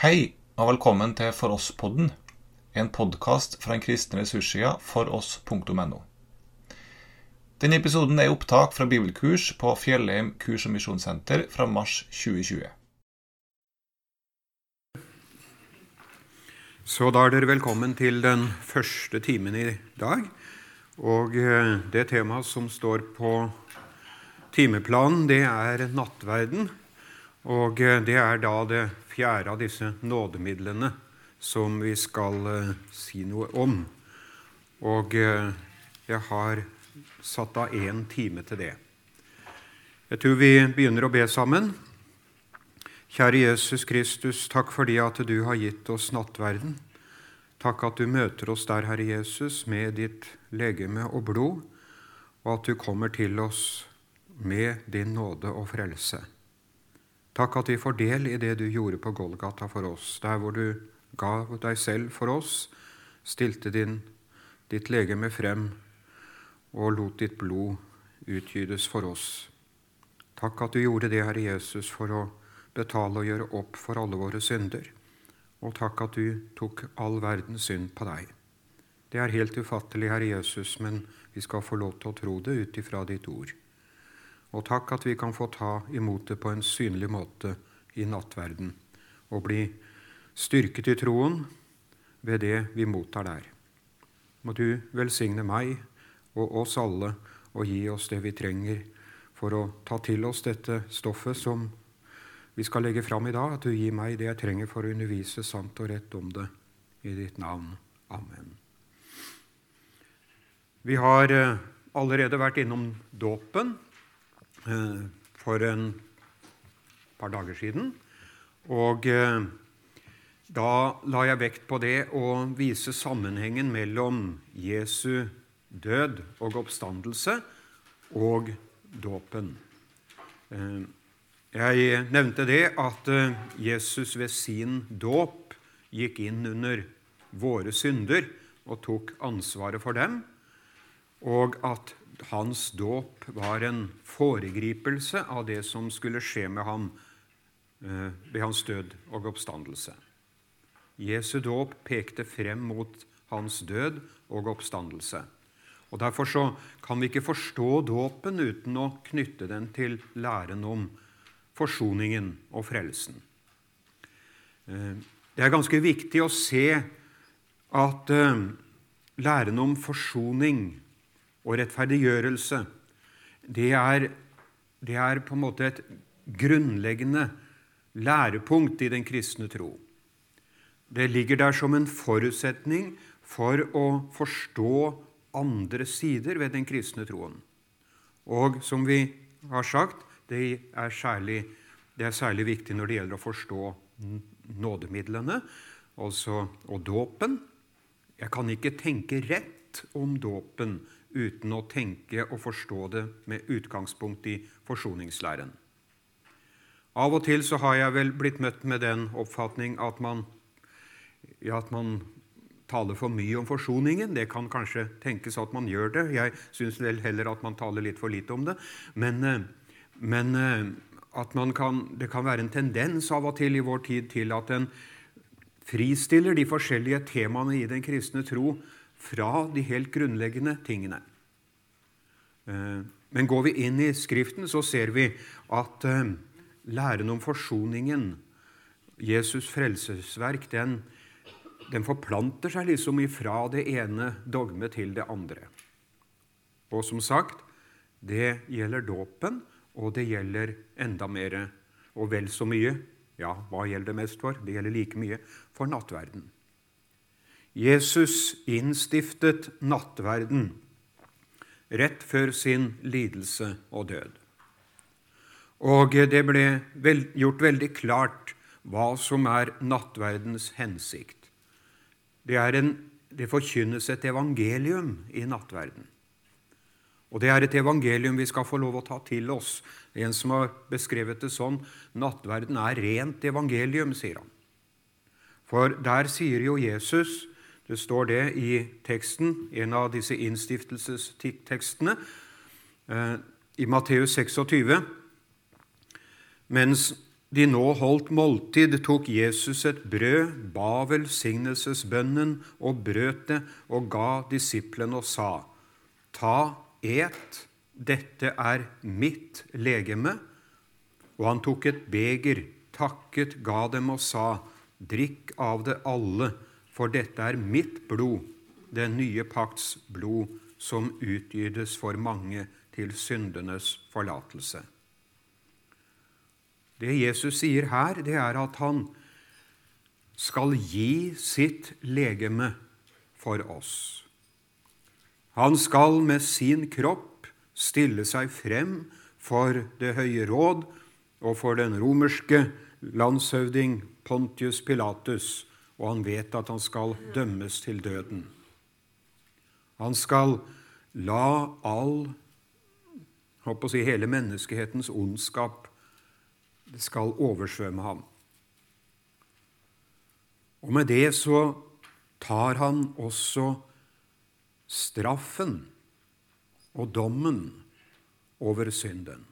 Hei, og velkommen til For oss-podden, en podkast fra den kristne ressurssida foross.no. Denne episoden er opptak fra bibelkurs på Fjellheim kurs- og misjonssenter fra mars 2020. Så da er dere velkommen til den første timen i dag. Og eh, det temaet som står på timeplanen, det er nattverden. Og eh, det er da det fjerde av disse nådemidlene som vi skal eh, si noe om. Og jeg har satt av én time til det. Jeg tror vi begynner å be sammen. Kjære Jesus Kristus, takk fordi at du har gitt oss nattverden. Takk at du møter oss der, Herre Jesus, med ditt legeme og blod, og at du kommer til oss med din nåde og frelse. Takk at vi får del i det du gjorde på Golgata for oss, der hvor du ga deg selv for oss, stilte din, ditt legeme frem og lot ditt blod utgytes for oss. Takk at du gjorde det, Herre Jesus, for å betale og gjøre opp for alle våre synder. Og takk at du tok all verdens synd på deg. Det er helt ufattelig, Herre Jesus, men vi skal få lov til å tro det ut ifra ditt ord. Og takk at vi kan få ta imot det på en synlig måte i nattverden og bli styrket i troen ved det vi mottar der. Må du velsigne meg og oss alle og gi oss det vi trenger for å ta til oss dette stoffet som vi skal legge fram i dag, at du gir meg det jeg trenger for å undervise sant og rett om det. I ditt navn. Amen. Vi har eh, allerede vært innom dåpen for en par dager siden. Og eh, da la jeg vekt på det å vise sammenhengen mellom Jesu død og oppstandelse og dåpen. Jeg nevnte det at eh, Jesus ved sin dåp gikk inn under våre synder og tok ansvaret for dem, og at hans dåp var en foregripelse av det som skulle skje med ham eh, ved hans død og oppstandelse. Jesu dåp pekte frem mot hans død og oppstandelse. Og Derfor så kan vi ikke forstå dåpen uten å knytte den til læren om forsoningen og frelsen. Eh, det er ganske viktig å se at eh, læren om forsoning og rettferdiggjørelse det er, det er på en måte et grunnleggende lærepunkt i den kristne tro. Det ligger der som en forutsetning for å forstå andre sider ved den kristne troen. Og som vi har sagt, det er, særlig, det er særlig viktig når det gjelder å forstå nådemidlene altså, og dåpen. Jeg kan ikke tenke rett om dåpen uten å tenke og forstå det med utgangspunkt i forsoningslæren. Av og til så har jeg vel blitt møtt med den oppfatning at man, ja, at man taler for mye om forsoningen. Det kan kanskje tenkes at man gjør det. Jeg syns vel heller at man taler litt for lite om det. Men eh, men eh, at kan, det kan være en tendens av og til i vår tid til at en fristiller de forskjellige temaene i den kristne tro fra de helt grunnleggende tingene. Eh, men går vi inn i Skriften, så ser vi at eh, læren om forsoningen, Jesus' frelsesverk, den, den forplanter seg liksom ifra det ene dogmet til det andre. Og som sagt, det gjelder dåpen, og det gjelder enda mer og vel så mye ja, hva gjelder det mest for? Det gjelder like mye for nattverden. Jesus innstiftet nattverden rett før sin lidelse og død. Og det ble gjort veldig klart hva som er nattverdens hensikt. Det, en, det forkynnes et evangelium i nattverden. Og Det er et evangelium vi skal få lov å ta til oss. En som har beskrevet det sånn Nattverden er rent evangelium, sier han. For der sier jo Jesus Det står det i teksten, en av disse innstiftelsestekstene, eh, i Matteus 26. Mens de nå holdt måltid, tok Jesus et brød, ba velsignelsesbønnen og brøt det og ga disiplene og sa:" Ta, et, dette er mitt legeme. Og han tok et beger, takket, ga dem og sa:" Drikk av det alle, for dette er mitt blod, den nye pakts blod, som utgytes for mange til syndenes forlatelse. Det Jesus sier her, det er at han skal gi sitt legeme for oss. Han skal med sin kropp stille seg frem for Det høye råd og for den romerske landshøvding Pontius Pilatus, og han vet at han skal dømmes til døden. Han skal la all håper å si, hele menneskehetens ondskap skal oversvømme ham. Og med det så tar han også straffen og dommen over synden.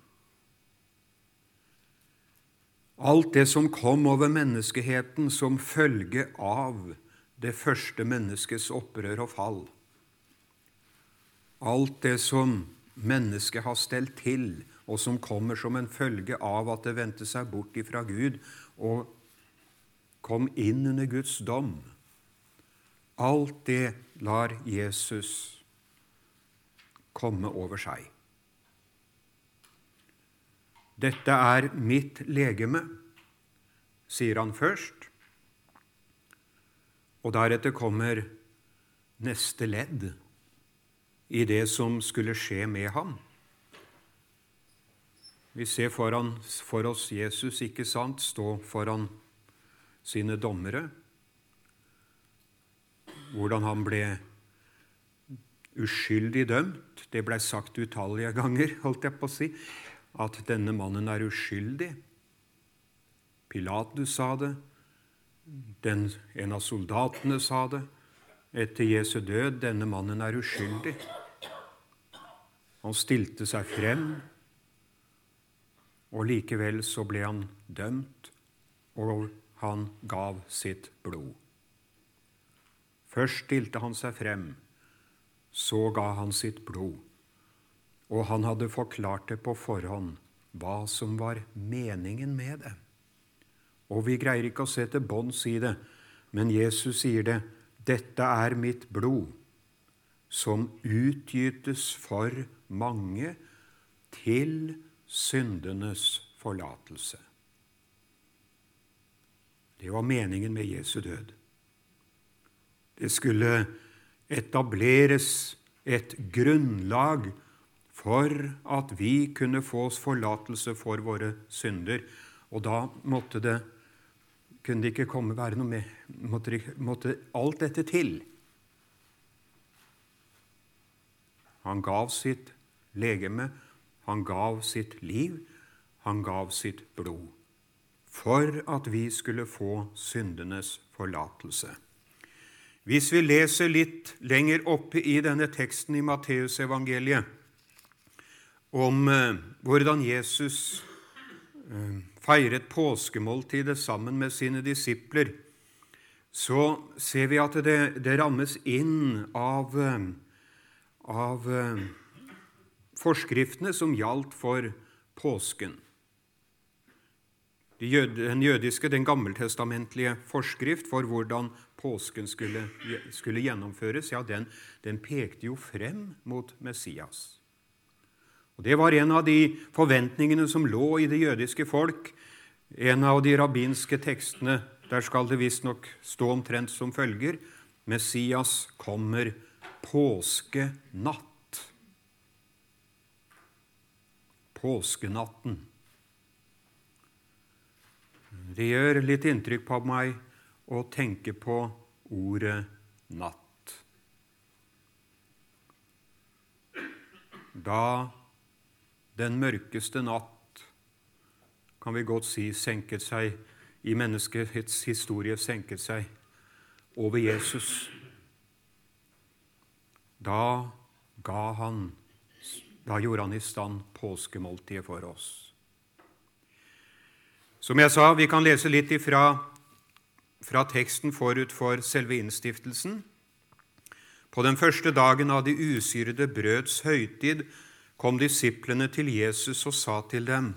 Alt det som kom over menneskeheten som følge av det første menneskets opprør og fall. Alt det som mennesket har stelt til og som kommer som en følge av at det vendte seg bort ifra Gud og kom inn under Guds dom. Alt det lar Jesus komme over seg. Dette er mitt legeme, sier han først, og deretter kommer neste ledd i det som skulle skje med ham. Vi ser foran, for oss Jesus ikke sant, stå foran sine dommere. Hvordan han ble uskyldig dømt. Det blei sagt utallige ganger, holdt jeg på å si, at denne mannen er uskyldig. Pilatus sa det. Den, en av soldatene sa det. Etter Jesu død denne mannen er uskyldig. Han stilte seg frem og likevel så ble han dømt, og han gav sitt blod. Først stilte han seg frem, så ga han sitt blod, og han hadde forklart det på forhånd hva som var meningen med det. Og vi greier ikke å se til bunns i det, men Jesus sier det, 'Dette er mitt blod, som utgytes for mange til syndenes forlatelse. Det var meningen med Jesu død. Det skulle etableres et grunnlag for at vi kunne få oss forlatelse for våre synder. Og da måtte det kunne det ikke komme være noe med måtte, måtte alt dette til. Han gav sitt legeme han gav sitt liv, han gav sitt blod, for at vi skulle få syndenes forlatelse. Hvis vi leser litt lenger oppe i denne teksten i Matteusevangeliet om eh, hvordan Jesus eh, feiret påskemåltidet sammen med sine disipler, så ser vi at det, det rammes inn av, eh, av forskriftene som gjaldt for påsken. Den jødiske, den gammeltestamentlige forskrift for hvordan påsken skulle, skulle gjennomføres, ja, den, den, pekte jo frem mot Messias. Og Det var en av de forventningene som lå i det jødiske folk. En av de rabbinske tekstene, der skal det visstnok stå omtrent som følger Messias kommer påskenatt. påskenatten. Det gjør litt inntrykk på meg å tenke på ordet natt. Da den mørkeste natt, kan vi godt si, senket seg i menneskets historie senket seg over Jesus. Da ga han da gjorde han i stand påskemåltidet for oss. Som jeg sa, vi kan lese litt ifra, fra teksten forut for selve innstiftelsen. På den første dagen av de usyrede brøds høytid kom disiplene til Jesus og sa til dem:"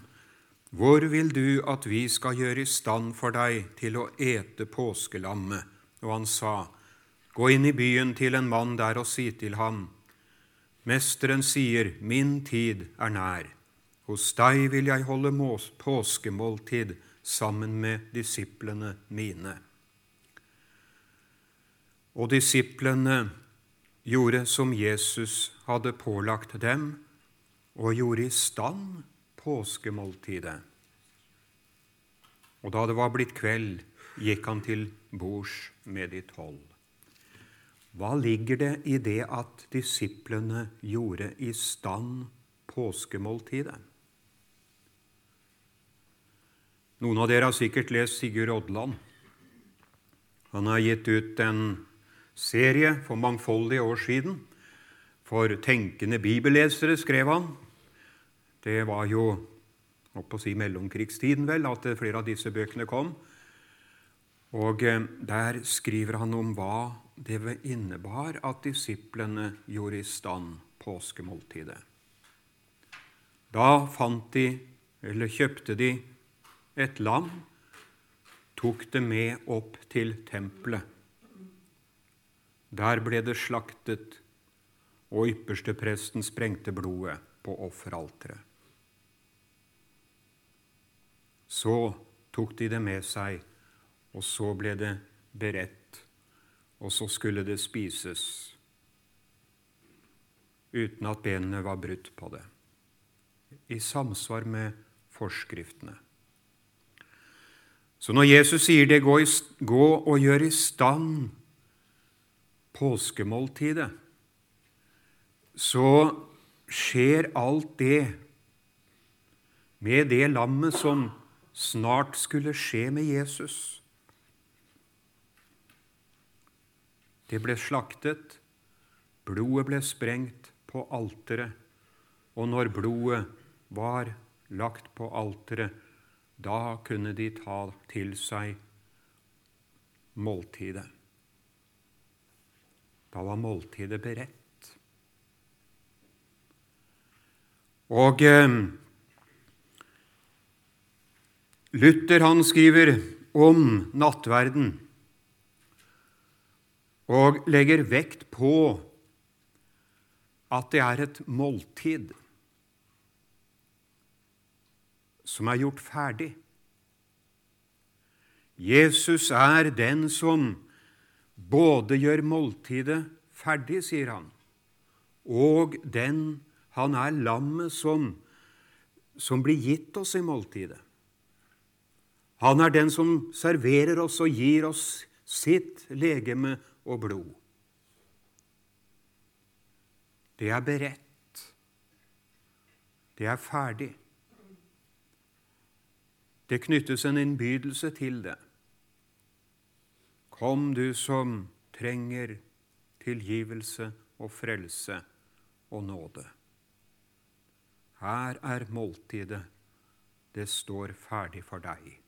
Hvor vil du at vi skal gjøre i stand for deg til å ete påskelammet? Og han sa, Gå inn i byen til en mann der og si til ham, Mesteren sier, Min tid er nær. Hos deg vil jeg holde påskemåltid sammen med disiplene mine. Og disiplene gjorde som Jesus hadde pålagt dem, og gjorde i stand påskemåltidet. Og da det var blitt kveld, gikk han til bords med de tolv. Hva ligger det i det at disiplene gjorde i stand påskemåltidet? Noen av dere har sikkert lest Sigurd Odland. Han har gitt ut en serie for mangfoldige år siden. For tenkende bibellesere, skrev han. Det var jo opp å si mellomkrigstiden vel, at flere av disse bøkene kom. Og eh, Der skriver han om hva det innebar at disiplene gjorde i stand påskemåltidet. Da fant de, eller kjøpte de, et lam, tok det med opp til tempelet. Der ble det slaktet, og ypperstepresten sprengte blodet på offeralteret. Så tok de det med seg, og så ble det beredt, og så skulle det spises uten at benene var brutt på det, i samsvar med forskriftene. Så når Jesus sier det, gå, og gjør i stand påskemåltidet, så skjer alt det med det lammet som snart skulle skje med Jesus. Det ble slaktet, blodet ble sprengt på alteret, og når blodet var lagt på alteret, da kunne de ta til seg måltidet. Da var måltidet beredt. Og eh, Luther han skriver om nattverden og legger vekt på at det er et måltid som er gjort ferdig. Jesus er den som både gjør måltidet ferdig, sier han, og den han er lammet som, som blir gitt oss i måltidet. Han er den som serverer oss og gir oss sitt legeme og blod. Det er beredt. Det er ferdig. Det knyttes en innbydelse til det. Kom, du som trenger tilgivelse og frelse og nåde. Her er måltidet. Det står ferdig for deg.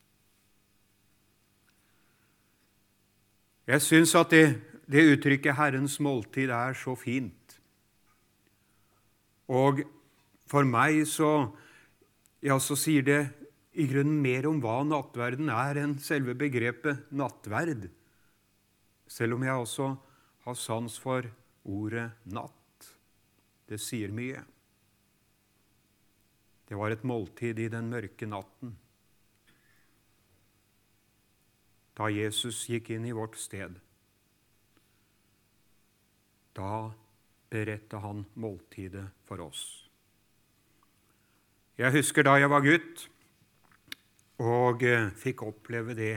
Jeg syns at det, det uttrykket 'Herrens måltid' er så fint. Og for meg så, ja, så sier det i grunnen mer om hva nattverden er, enn selve begrepet nattverd, selv om jeg også har sans for ordet natt. Det sier mye. Det var et måltid i den mørke natten. Da Jesus gikk inn i vårt sted, da beredte han måltidet for oss. Jeg husker da jeg var gutt, og eh, fikk oppleve det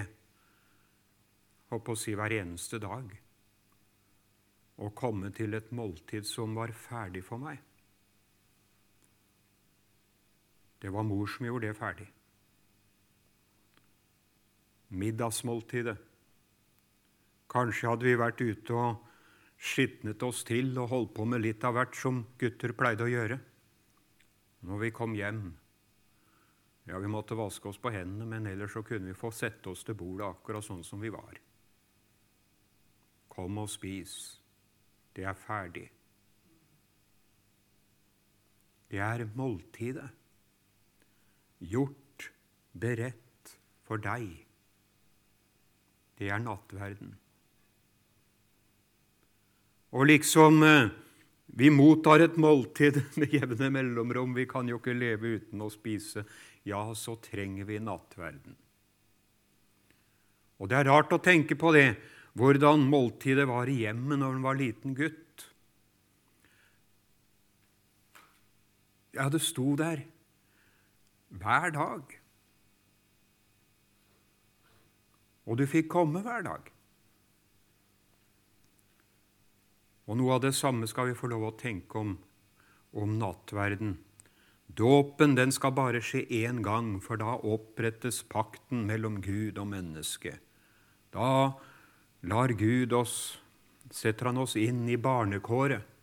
holdt å si hver eneste dag. Å komme til et måltid som var ferdig for meg. Det var mor som gjorde det ferdig. Middagsmåltidet. Kanskje hadde vi vært ute og skitnet oss til og holdt på med litt av hvert som gutter pleide å gjøre. Når vi kom hjem, Ja, vi måtte vaske oss på hendene, men ellers så kunne vi få sette oss til bordet akkurat sånn som vi var. Kom og spis. Det er ferdig. Det er måltidet. Gjort, beredt for deg. Det er nattverden. Og liksom eh, vi mottar et måltid med jevne mellomrom, vi kan jo ikke leve uten å spise, ja, så trenger vi nattverden. Og det er rart å tenke på det, hvordan måltidet var i hjemmet når en var liten gutt. Ja, det sto der hver dag. Og du fikk komme hver dag. Og noe av det samme skal vi få lov å tenke om, om nattverden. Dåpen den skal bare skje én gang, for da opprettes pakten mellom Gud og menneske. Da lar Gud oss, setter han oss inn i barnekåret.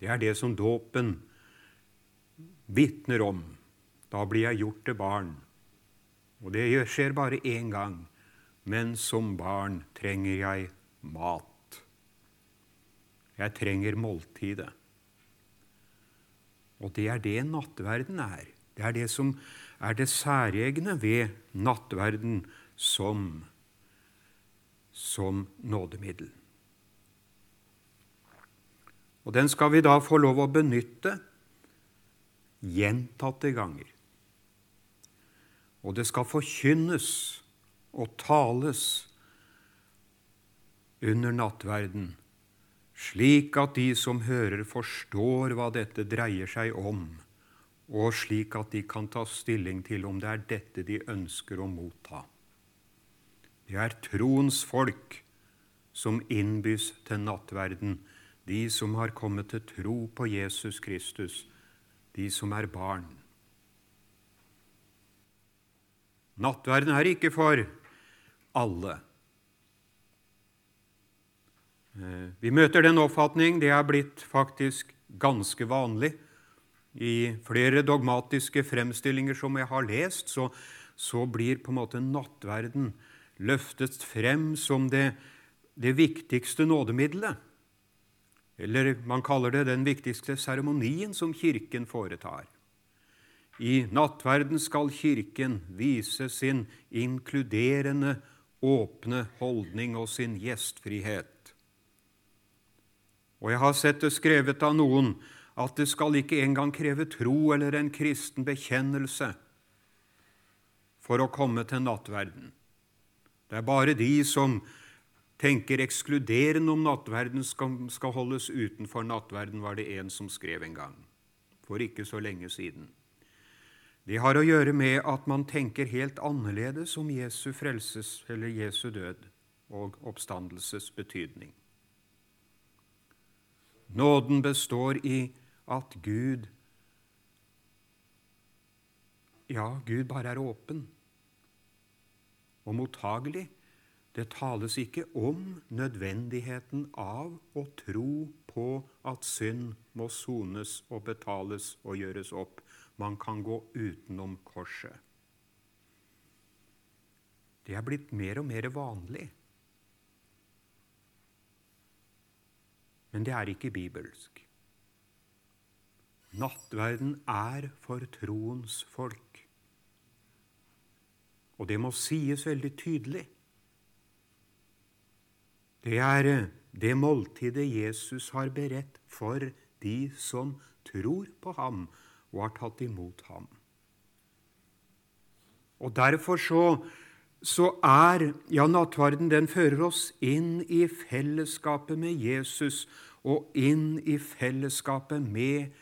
Det er det som dåpen vitner om. Da blir jeg gjort til barn. Og det skjer bare én gang. Men som barn trenger jeg mat. Jeg trenger måltidet. Og det er det nattverden er. Det er det som er det særegne ved nattverden som, som nådemiddel. Og den skal vi da få lov å benytte gjentatte ganger. Og det skal forkynnes og tales under nattverden, slik at de som hører, forstår hva dette dreier seg om, og slik at de kan ta stilling til om det er dette de ønsker å motta. Det er troens folk som innbys til nattverden, de som har kommet til tro på Jesus Kristus, de som er barn. Nattverden er ikke for alle. Eh, vi møter den oppfatning, det er blitt faktisk ganske vanlig. I flere dogmatiske fremstillinger som jeg har lest, så, så blir på en måte nattverden løftet frem som det, det viktigste nådemiddelet. Eller man kaller det den viktigste seremonien som Kirken foretar. I nattverden skal Kirken vise sin inkluderende, åpne holdning og sin gjestfrihet. Og jeg har sett det skrevet av noen at det skal ikke engang kreve tro eller en kristen bekjennelse for å komme til nattverden. Det er bare de som tenker ekskluderende om nattverden skal, skal holdes utenfor nattverden, var det en som skrev en gang, for ikke så lenge siden. Det har å gjøre med at man tenker helt annerledes om Jesu frelses eller Jesu død og oppstandelses betydning. Nåden består i at Gud Ja, Gud bare er åpen og mottagelig. Det tales ikke om nødvendigheten av å tro på at synd må sones og betales og gjøres opp. Man kan gå utenom korset. Det er blitt mer og mer vanlig. Men det er ikke bibelsk. Nattverden er for troens folk. Og det må sies veldig tydelig. Det er eh, det måltidet Jesus har beredt for de som tror på ham og har tatt imot ham. Og Derfor så så er ja, nattverden den fører oss inn i fellesskapet med Jesus og inn i fellesskapet med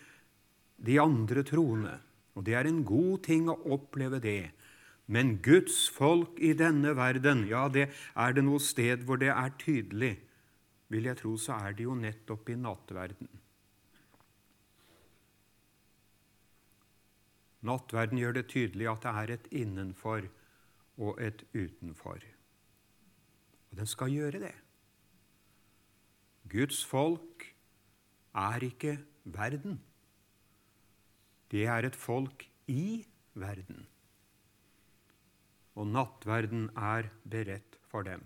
de andre troende. Og det er en god ting å oppleve det. Men Guds folk i denne verden, ja, det er det noe sted hvor det er tydelig. Vil jeg tro, så er det jo nettopp i nattverden. Nattverden gjør det tydelig at det er et innenfor og et utenfor. Og den skal gjøre det. Guds folk er ikke verden. det er et folk i verden. Og nattverden er beredt for dem.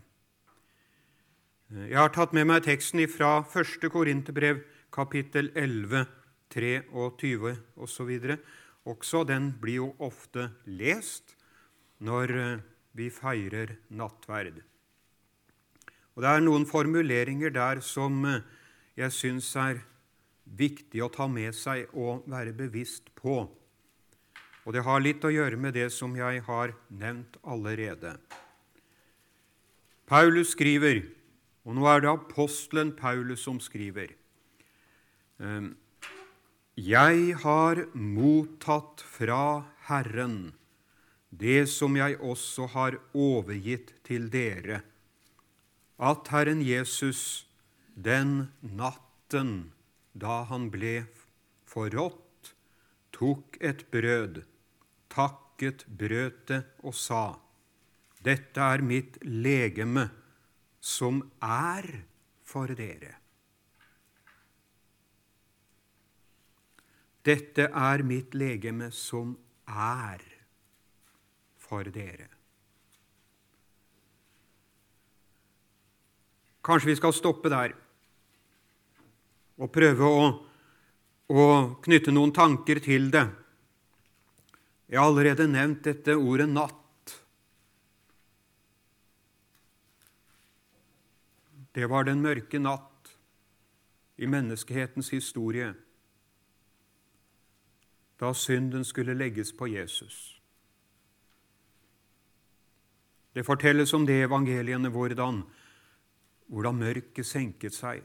Jeg har tatt med meg teksten fra 1. Korinterbrev, kapittel 11, 23 osv. Også den blir jo ofte lest når eh, vi feirer nattverd. Og Det er noen formuleringer der som eh, jeg syns er viktig å ta med seg og være bevisst på. Og det har litt å gjøre med det som jeg har nevnt allerede. Paulus skriver, og nå er det apostelen Paulus som skriver ehm, Jeg har mottatt fra Herren det som jeg også har overgitt til dere, at Herren Jesus den natten da han ble forrådt, tok et brød, takket brødet og sa:" Dette er mitt legeme, som er for dere. Dette er mitt legeme, som er for dere. Kanskje vi skal stoppe der og prøve å, å knytte noen tanker til det. Jeg har allerede nevnt dette ordet 'natt'. Det var den mørke natt i menneskehetens historie, da synden skulle legges på Jesus. Det fortelles om det evangeliene hvordan, hvordan mørket senket seg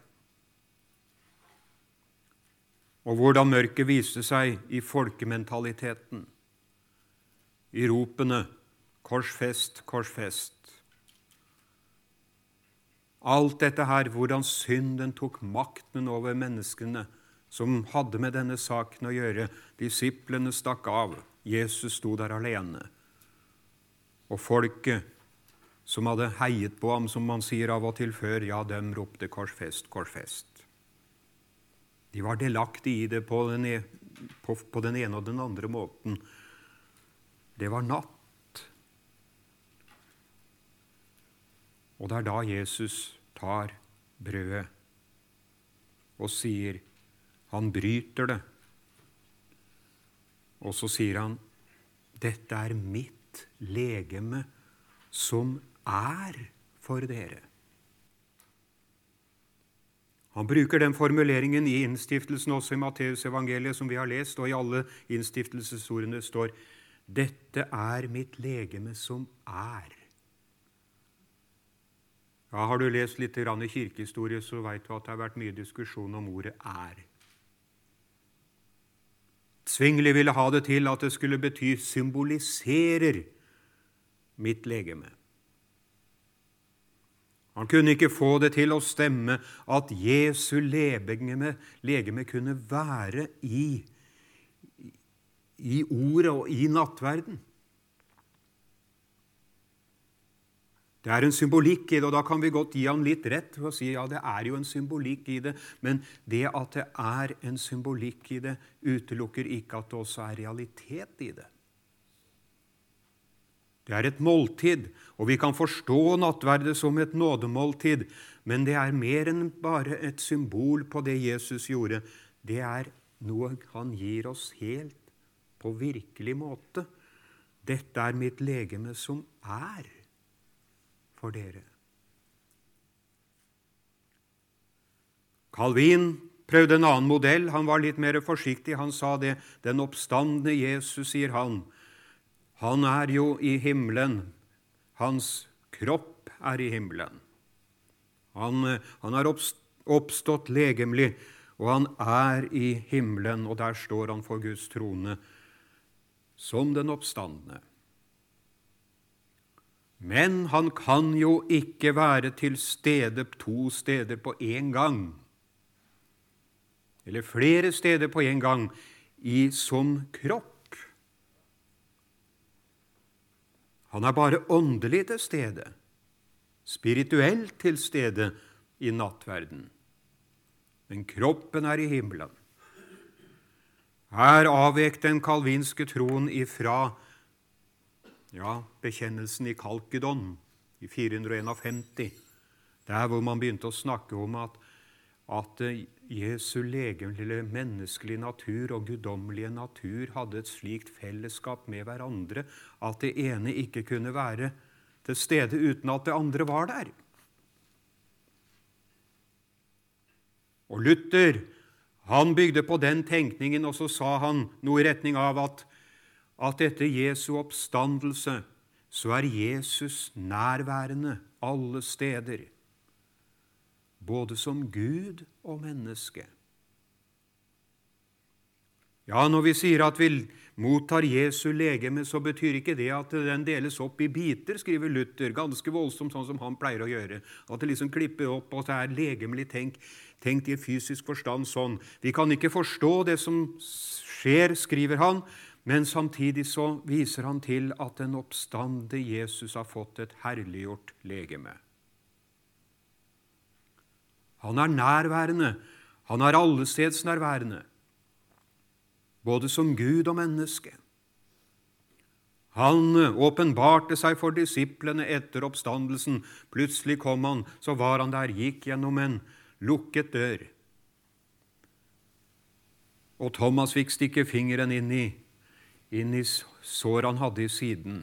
og hvordan mørket viste seg i folkementaliteten, i ropene 'Korsfest, korsfest'. Alt dette her, hvordan synden tok makten over menneskene som hadde med denne saken å gjøre. Disiplene stakk av. Jesus sto der alene. Og folket som hadde heiet på ham, som man sier av og til før, ja, dem ropte 'Korsfest, korsfest'. De var delaktige i det på den, e, på, på den ene og den andre måten. Det var natt. Og det er da Jesus tar brødet og sier Han bryter det. Og så sier han, 'Dette er mitt legeme, som er for dere'. Han bruker den formuleringen i innstiftelsen også i Matteusevangeliet, som vi har lest, og i alle innstiftelsesordene står 'Dette er mitt legeme som er'. Ja, Har du lest litt i kirkehistorie, så veit du at det har vært mye diskusjon om ordet 'er'. Zwingli ville ha det til at det skulle bety 'symboliserer mitt legeme'. Han kunne ikke få det til å stemme at Jesu legeme, legeme kunne være i, i ordet og i nattverden. Det er en symbolikk i det, og da kan vi godt gi han litt rett og si ja, det er jo en symbolikk i det, men det at det er en symbolikk i det, utelukker ikke at det også er realitet i det. Det er et måltid, og vi kan forstå nattverdet som et nådemåltid, men det er mer enn bare et symbol på det Jesus gjorde. Det er noe han gir oss helt på virkelig måte. Dette er mitt legeme som er for dere. Calvin prøvde en annen modell. Han var litt mer forsiktig. Han sa det. Den oppstandende Jesus, sier han, han er jo i himmelen. Hans kropp er i himmelen. Han, han har oppstått legemlig, og han er i himmelen, og der står han for Guds trone som den oppstandende. Men han kan jo ikke være til stede to steder på én gang, eller flere steder på én gang, i som kropp. Han er bare åndelig til stede, spirituelt til stede i nattverden. Men kroppen er i himmelen. Her avvek den kalvinske troen ifra ja, bekjennelsen i Kalkedon i 451, der hvor man begynte å snakke om at, at Jesu legemlige menneskelige natur og guddommelige natur hadde et slikt fellesskap med hverandre at det ene ikke kunne være til stede uten at det andre var der. Og Luther han bygde på den tenkningen, og så sa han noe i retning av at, at etter Jesu oppstandelse så er Jesus nærværende alle steder, både som Gud og menneske. Ja, når vi sier at vi mottar Jesu legeme, så betyr ikke det at den deles opp i biter, skriver Luther, ganske voldsomt, sånn som han pleier å gjøre. At det liksom klipper opp, og det er legemlig tenk, tenkt i fysisk forstand sånn. Vi kan ikke forstå det som skjer, skriver han, men samtidig så viser han til at den oppstande Jesus har fått et herliggjort legeme. Han er nærværende. Han er allestedsnærværende både som Gud og menneske. Han åpenbarte seg for disiplene etter oppstandelsen. Plutselig kom han, så var han der, gikk gjennom en lukket dør. Og Thomas fikk stikke fingeren inn i, inn i sår han hadde i siden,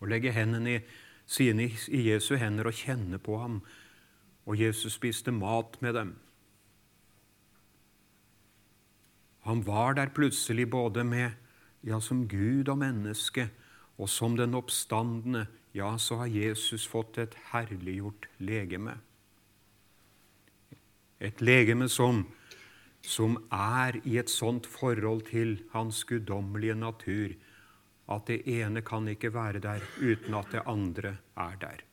og legge hendene sine i Jesu hender og kjenne på ham. Og Jesus spiste mat med dem. Han var der plutselig både med ja, som Gud og menneske, og som den oppstandende. Ja, så har Jesus fått et herliggjort legeme. Et legeme som, som er i et sånt forhold til hans guddommelige natur at det ene kan ikke være der uten at det andre er der.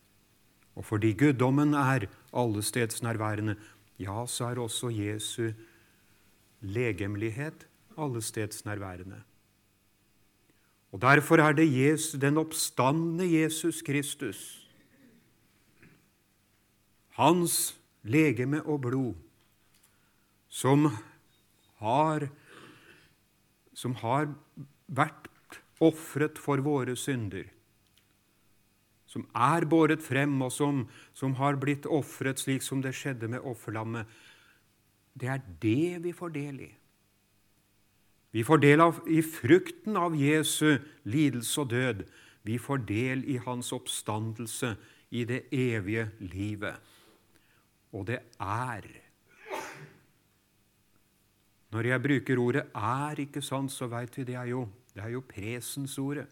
Og fordi guddommen er allestedsnærværende, ja, så er også Jesu legemlighet allestedsnærværende. Og Derfor er det Jesus, den oppstandende Jesus Kristus, hans legeme og blod, som har, som har vært ofret for våre synder, som er båret frem, og som, som har blitt ofret slik som det skjedde med offerlammet, det er det vi får del i. Vi får del av, i frukten av Jesu lidelse og død. Vi får del i hans oppstandelse i det evige livet. Og det er Når jeg bruker ordet 'er', ikke sant, så veit vi det er jo, det er jo presensordet.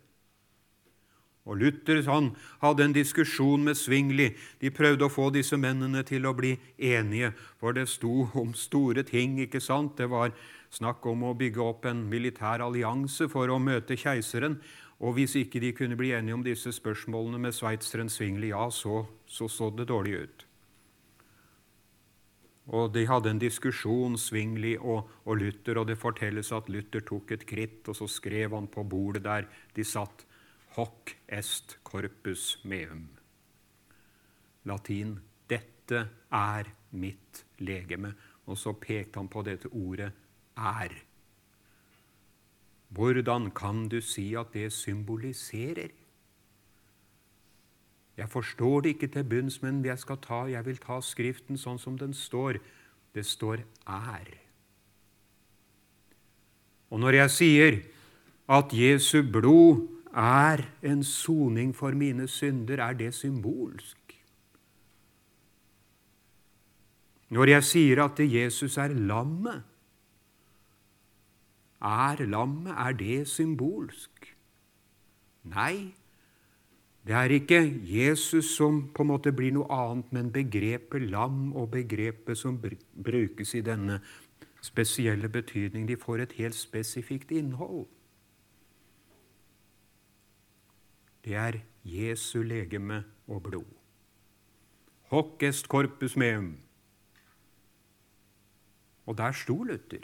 Og Luther han hadde en diskusjon med Svingli. De prøvde å få disse mennene til å bli enige, for det sto om store ting. ikke sant? Det var snakk om å bygge opp en militær allianse for å møte keiseren. Og hvis ikke de kunne bli enige om disse spørsmålene med sveitseren Svingli, ja, så, så så det dårlig ut. Og De hadde en diskusjon, Svingli og, og Luther, og det fortelles at Luther tok et kritt, og så skrev han på bordet der de satt hoc est corpus meum. Latin 'Dette er mitt legeme'. Og så pekte han på dette ordet 'er'. Hvordan kan du si at det symboliserer? Jeg forstår det ikke til bunns, men jeg, ta, jeg vil ta Skriften sånn som den står. Det står 'er'. Og når jeg sier at Jesu blod er en soning for mine synder, er det symbolsk. Når jeg sier at Jesus er lammet, er lammet, er det symbolsk? Nei, det er ikke Jesus som på en måte blir noe annet, men begrepet lam og begrepet som brukes i denne spesielle betydning, de får et helt spesifikt innhold. det er Jesu legeme og blod. Hoc est corpus meum. Og der sto Luther.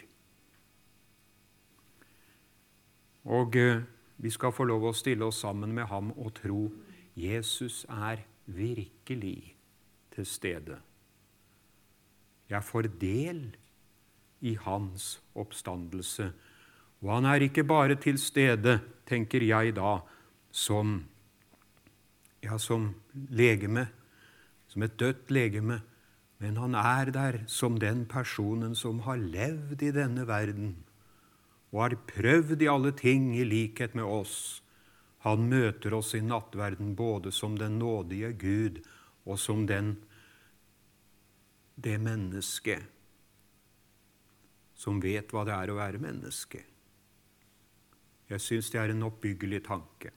Og eh, vi skal få lov å stille oss sammen med ham og tro Jesus er virkelig til stede. Jeg får del i hans oppstandelse, Og han er ikke bare til stede, tenker jeg da, som, ja, som legeme, som et dødt legeme, men han er der som den personen som har levd i denne verden og har prøvd i alle ting i likhet med oss. Han møter oss i nattverden både som den nådige Gud og som den, det mennesket som vet hva det er å være menneske. Jeg syns det er en oppbyggelig tanke.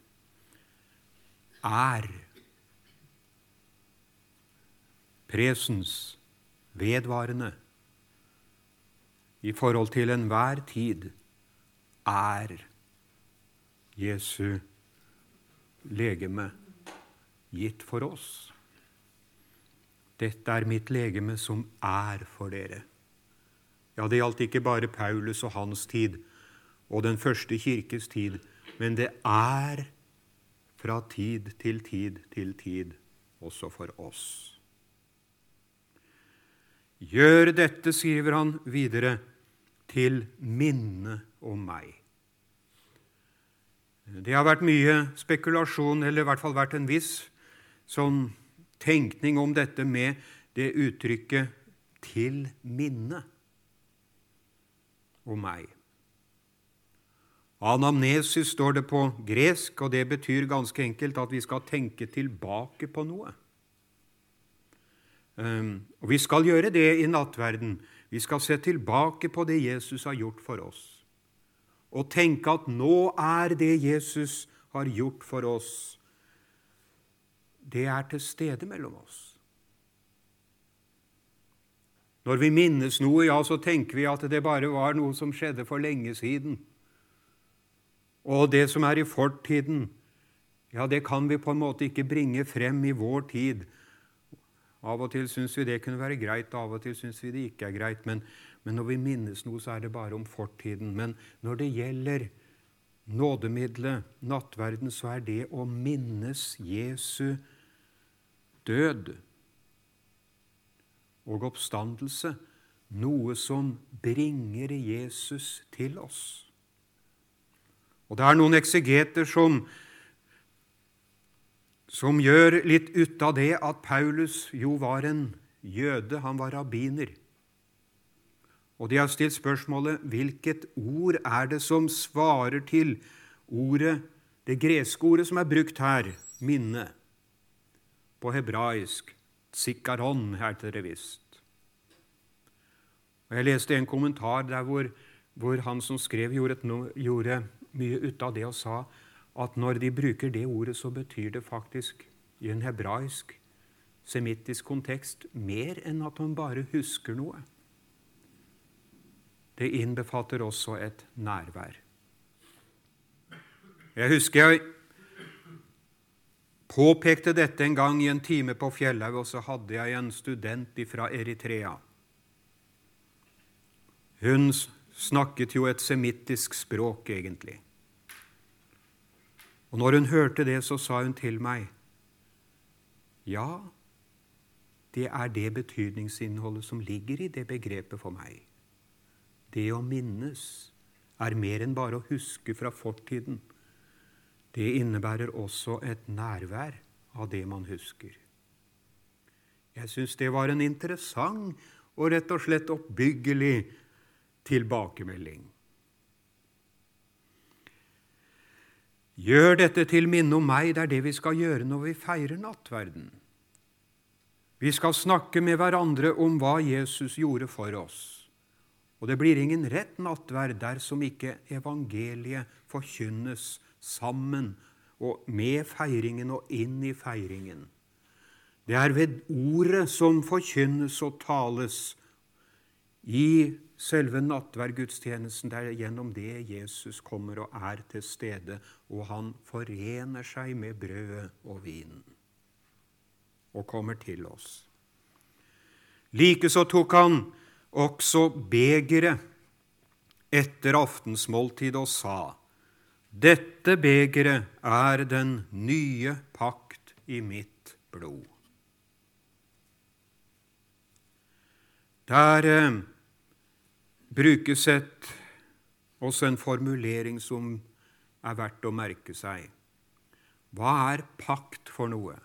Er presens vedvarende i forhold til enhver tid er Jesu legeme gitt for oss. Dette er mitt legeme som er for dere. Ja, det gjaldt ikke bare Paulus og hans tid og den første kirkes tid, men det er fra tid til tid til tid også for oss. Gjør dette, skriver han videre, til minne om meg. Det har vært mye spekulasjon, eller i hvert fall vært en viss sånn tenkning om dette med det uttrykket 'til minne' om meg. Anamnesis står det på gresk, og det betyr ganske enkelt at vi skal tenke tilbake på noe. Um, og vi skal gjøre det i nattverden. Vi skal se tilbake på det Jesus har gjort for oss, og tenke at nå er det Jesus har gjort for oss, det er til stede mellom oss. Når vi minnes noe, ja, så tenker vi at det bare var noe som skjedde for lenge siden. Og det som er i fortiden, ja, det kan vi på en måte ikke bringe frem i vår tid av og til syns vi det kunne være greit, av og til syns vi det ikke er greit. Men, men, når vi minnes noe, så er det bare om fortiden. Men når det gjelder nådemiddelet, nattverden, så er det å minnes Jesu død og oppstandelse noe som bringer Jesus til oss. Og Det er noen eksegeter som som gjør litt ut av det at Paulus jo var en jøde, han var rabbiner. Og de har stilt spørsmålet hvilket ord er det som svarer til ordet, det greske ordet som er brukt her, minne. På hebraisk tsikaron, heter det visst. Og Jeg leste en kommentar der hvor, hvor han som skrev, gjorde, et, gjorde mye ut av det og sa at når de bruker det ordet, så betyr det faktisk i en hebraisk, semittisk kontekst mer enn at man bare husker noe. Det innbefatter også et nærvær. Jeg husker jeg påpekte dette en gang i en time på Fjellhaug, og så hadde jeg en student fra Eritrea. Hun snakket jo et semittisk språk, egentlig. Og når hun hørte det, så sa hun til meg, ja, det er det betydningsinnholdet som ligger i det begrepet for meg. Det å minnes er mer enn bare å huske fra fortiden. Det innebærer også et nærvær av det man husker. Jeg syns det var en interessant og rett og slett oppbyggelig tilbakemelding. Gjør dette til minne om meg, det er det vi skal gjøre når vi feirer nattverden. Vi skal snakke med hverandre om hva Jesus gjorde for oss. Og det blir ingen rett nattverd dersom ikke evangeliet forkynnes sammen og med feiringen og inn i feiringen. Det er ved ordet som forkynnes og tales i selve nattverdgudstjenesten. Det er gjennom det Jesus kommer og er til stede, og han forener seg med brødet og vinen og kommer til oss. Likeså tok han også begeret etter aftensmåltid og sa:" Dette begeret er den nye pakt i mitt blod. Der eh, brukes et også en formulering som er verdt å merke seg. Hva er pakt for noe?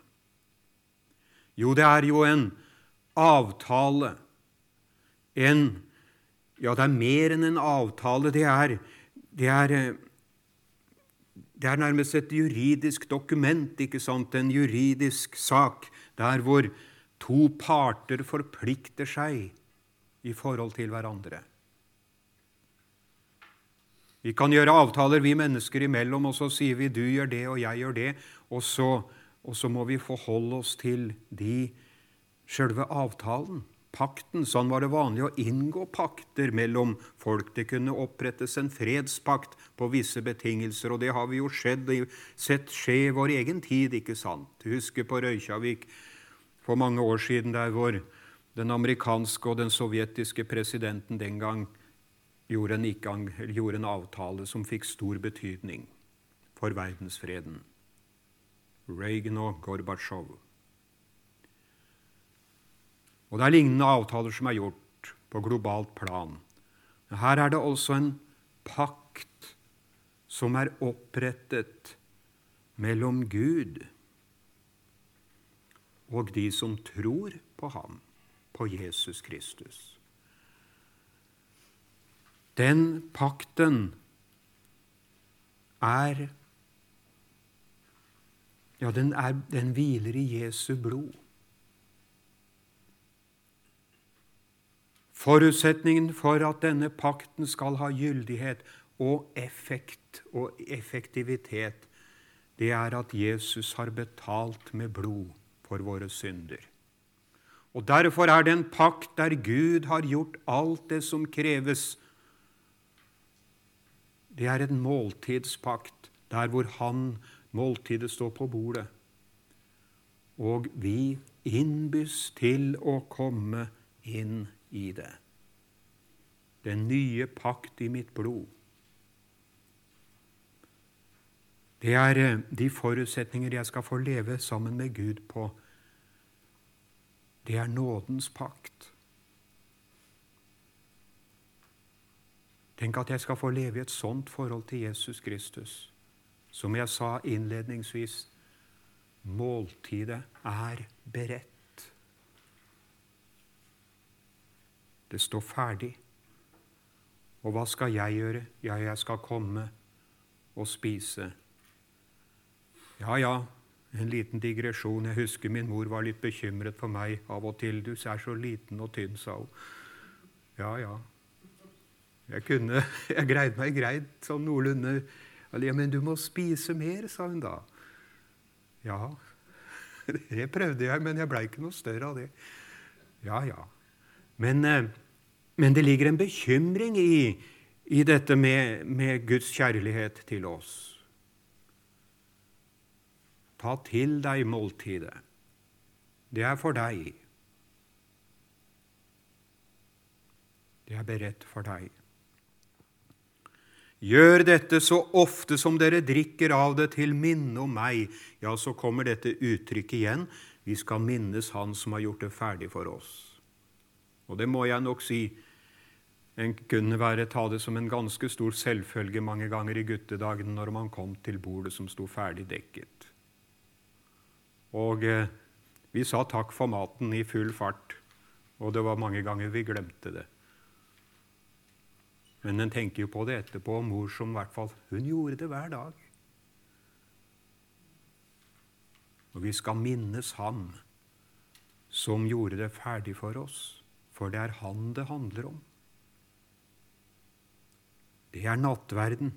Jo, det er jo en avtale. En Ja, det er mer enn en avtale. Det er, det er, det er nærmest et juridisk dokument, ikke sant? En juridisk sak der hvor to parter forplikter seg i forhold til hverandre. Vi kan gjøre avtaler, vi mennesker imellom, og så sier vi 'du gjør det, og jeg gjør det', og så, og så må vi forholde oss til de sjølve avtalen, pakten. Sånn var det vanlig å inngå pakter mellom folk. Det kunne opprettes en fredspakt på visse betingelser, og det har vi jo skjedd, sett skje i vår egen tid, ikke sant? Husker på Røykjavik for mange år siden, der hvor den amerikanske og den sovjetiske presidenten den gang gjorde en, ikgang, gjorde en avtale som fikk stor betydning for verdensfreden. Reagan og Gorbatsjov. Og det er lignende avtaler som er gjort på globalt plan. Her er det også en pakt som er opprettet mellom Gud og de som tror på ham, på Jesus Kristus. Den pakten er Ja, den, er, den hviler i Jesu blod. Forutsetningen for at denne pakten skal ha gyldighet og effekt og effektivitet, det er at Jesus har betalt med blod for våre synder. Og Derfor er det en pakt der Gud har gjort alt det som kreves det er en måltidspakt, der hvor han, måltidet, står på bordet. Og vi innbys til å komme inn i det. Den nye pakt i mitt blod. Det er eh, de forutsetninger jeg skal få leve sammen med Gud på. Det er nådens pakt. Tenk at jeg skal få leve i et sånt forhold til Jesus Kristus. Som jeg sa innledningsvis måltidet er beredt. Det står ferdig. Og hva skal jeg gjøre? Ja, jeg skal komme og spise. Ja, ja, en liten digresjon. Jeg husker min mor var litt bekymret for meg av og til. 'Du er så liten og tynn', sa hun. Ja, ja. Jeg kunne, jeg greide meg greit sånn noenlunde. Ja, men du må spise mer, sa hun da. Ja, det prøvde jeg, men jeg blei ikke noe større av det. Ja, ja. Men, eh, men det ligger en bekymring i, i dette med, med Guds kjærlighet til oss. Ta til deg måltidet. Det er for deg. Det er beredt for deg. Gjør dette så ofte som dere drikker av det, til minne om meg. Ja, så kommer dette uttrykket igjen. Vi skal minnes Han som har gjort det ferdig for oss. Og det må jeg nok si. En kunne være, ta det som en ganske stor selvfølge mange ganger i guttedagene når man kom til bordet som sto ferdig dekket. Og eh, vi sa takk for maten i full fart, og det var mange ganger vi glemte det. Men en tenker jo på det etterpå, mor som i hvert fall hun gjorde det hver dag. Og vi skal minnes ham som gjorde det ferdig for oss, for det er han det handler om. Det er nattverden.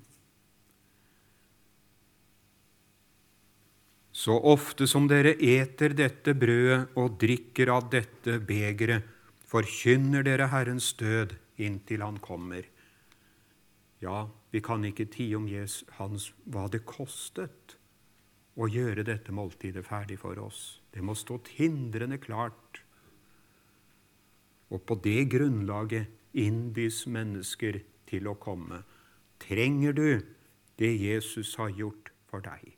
Så ofte som dere eter dette brødet og drikker av dette begeret, forkynner dere Herrens død inntil Han kommer. Ja, vi kan ikke tie om Jesus, hans, hva det kostet å gjøre dette måltidet ferdig for oss. Det må stå hindrende klart. Og på det grunnlaget innbys mennesker til å komme. Trenger du det Jesus har gjort for deg?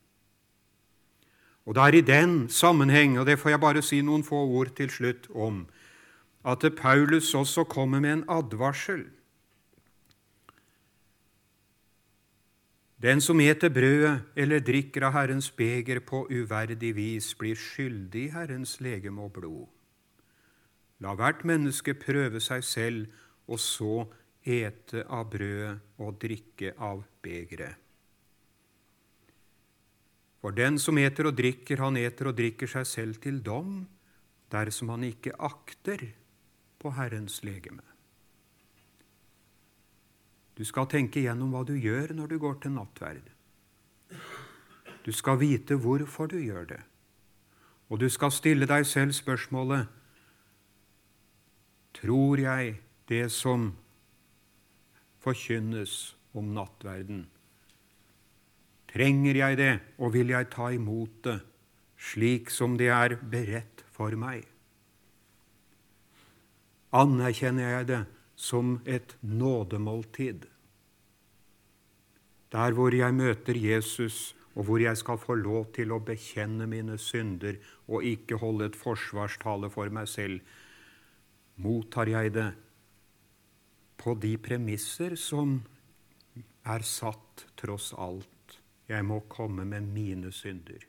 Og det er i den sammenheng, og det får jeg bare si noen få ord til slutt om, at Paulus også kommer med en advarsel Den som eter brødet eller drikker av Herrens beger på uverdig vis, blir skyldig Herrens legeme og blod. La hvert menneske prøve seg selv, og så ete av brødet og drikke av begeret. For den som eter og drikker, han eter og drikker seg selv til dom, dersom han ikke akter på Herrens legeme. Du skal tenke gjennom hva du gjør når du går til nattverd. Du skal vite hvorfor du gjør det, og du skal stille deg selv spørsmålet Tror jeg det som forkynnes om nattverden? Trenger jeg det, og vil jeg ta imot det slik som det er beredt for meg? Anerkjenner jeg det som et nådemåltid. Der hvor jeg møter Jesus, og hvor jeg skal få lov til å bekjenne mine synder og ikke holde et forsvarstale for meg selv, mottar jeg det på de premisser som er satt tross alt. Jeg må komme med mine synder.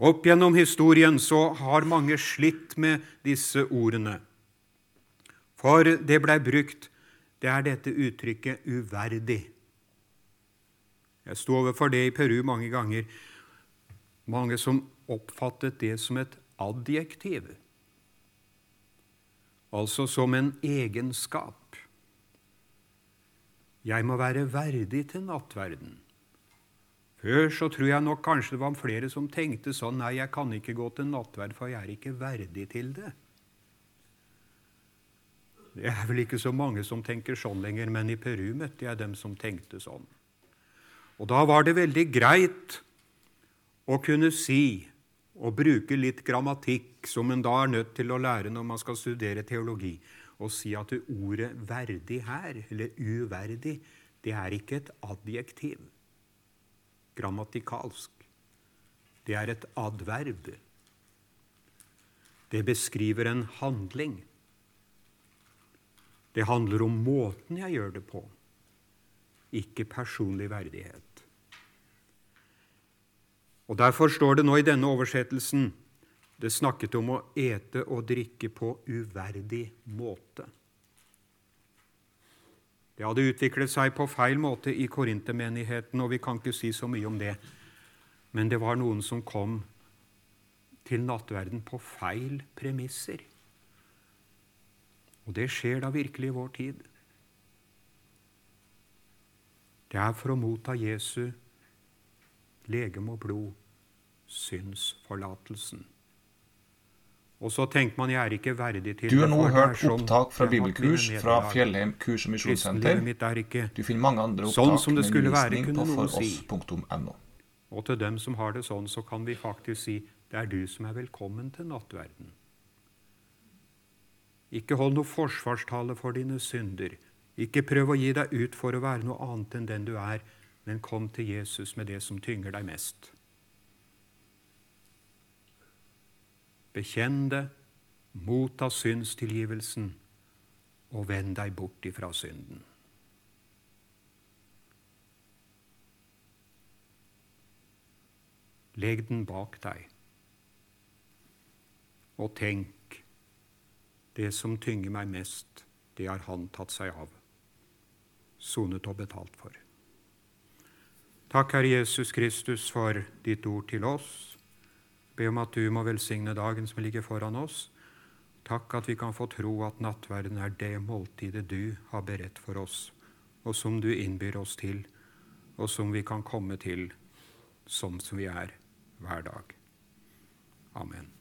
Opp gjennom historien så har mange slitt med disse ordene. For det blei brukt, det er dette uttrykket 'uverdig'. Jeg sto overfor det i Peru mange ganger. Mange som oppfattet det som et adjektiv, altså som en egenskap. Jeg må være verdig til nattverden. Før så tror jeg nok kanskje det var flere som tenkte sånn Nei, jeg kan ikke gå til nattverd, for jeg er ikke verdig til det. Det er vel ikke så mange som tenker sånn lenger, men i Peru møtte jeg dem som tenkte sånn. Og da var det veldig greit å kunne si og bruke litt grammatikk, som en da er nødt til å lære når man skal studere teologi, og si at ordet 'verdig' her, eller 'uverdig', det er ikke et adjektiv grammatikalsk. Det er et adverb. Det beskriver en handling. Det handler om måten jeg gjør det på, ikke personlig verdighet. Og Derfor står det nå i denne oversettelsen det snakket om å ete og drikke på uverdig måte. Det hadde utviklet seg på feil måte i korintermenigheten, og vi kan ikke si så mye om det. Men det var noen som kom til nattverden på feil premisser. Og det skjer da virkelig i vår tid. Det er for å motta Jesu legeme og blod, synsforlatelsen. Og så tenker man jeg er ikke verdig til Du har nå hørt opptak fra bibelkurs fra Fjellheim kurs- og misjonssenter. Du finner mange andre opptak sånn med undervisning på foross.no. Og til dem som har det sånn, så kan vi faktisk si det er du som er velkommen til nattverden. Ikke hold noe forsvarstale for dine synder. Ikke prøv å gi deg ut for å være noe annet enn den du er, men kom til Jesus med det som tynger deg mest. Bekjenn det, motta syndstilgivelsen og vend deg bort ifra synden. Legg den bak deg, og tenk det som tynger meg mest, det har Han tatt seg av, sonet og betalt for. Takk, Herre Jesus Kristus, for ditt ord til oss. Be om at du må velsigne dagen som ligger foran oss. Takk at vi kan få tro at nattverden er det måltidet du har beredt for oss, og som du innbyr oss til, og som vi kan komme til sånn som vi er hver dag. Amen.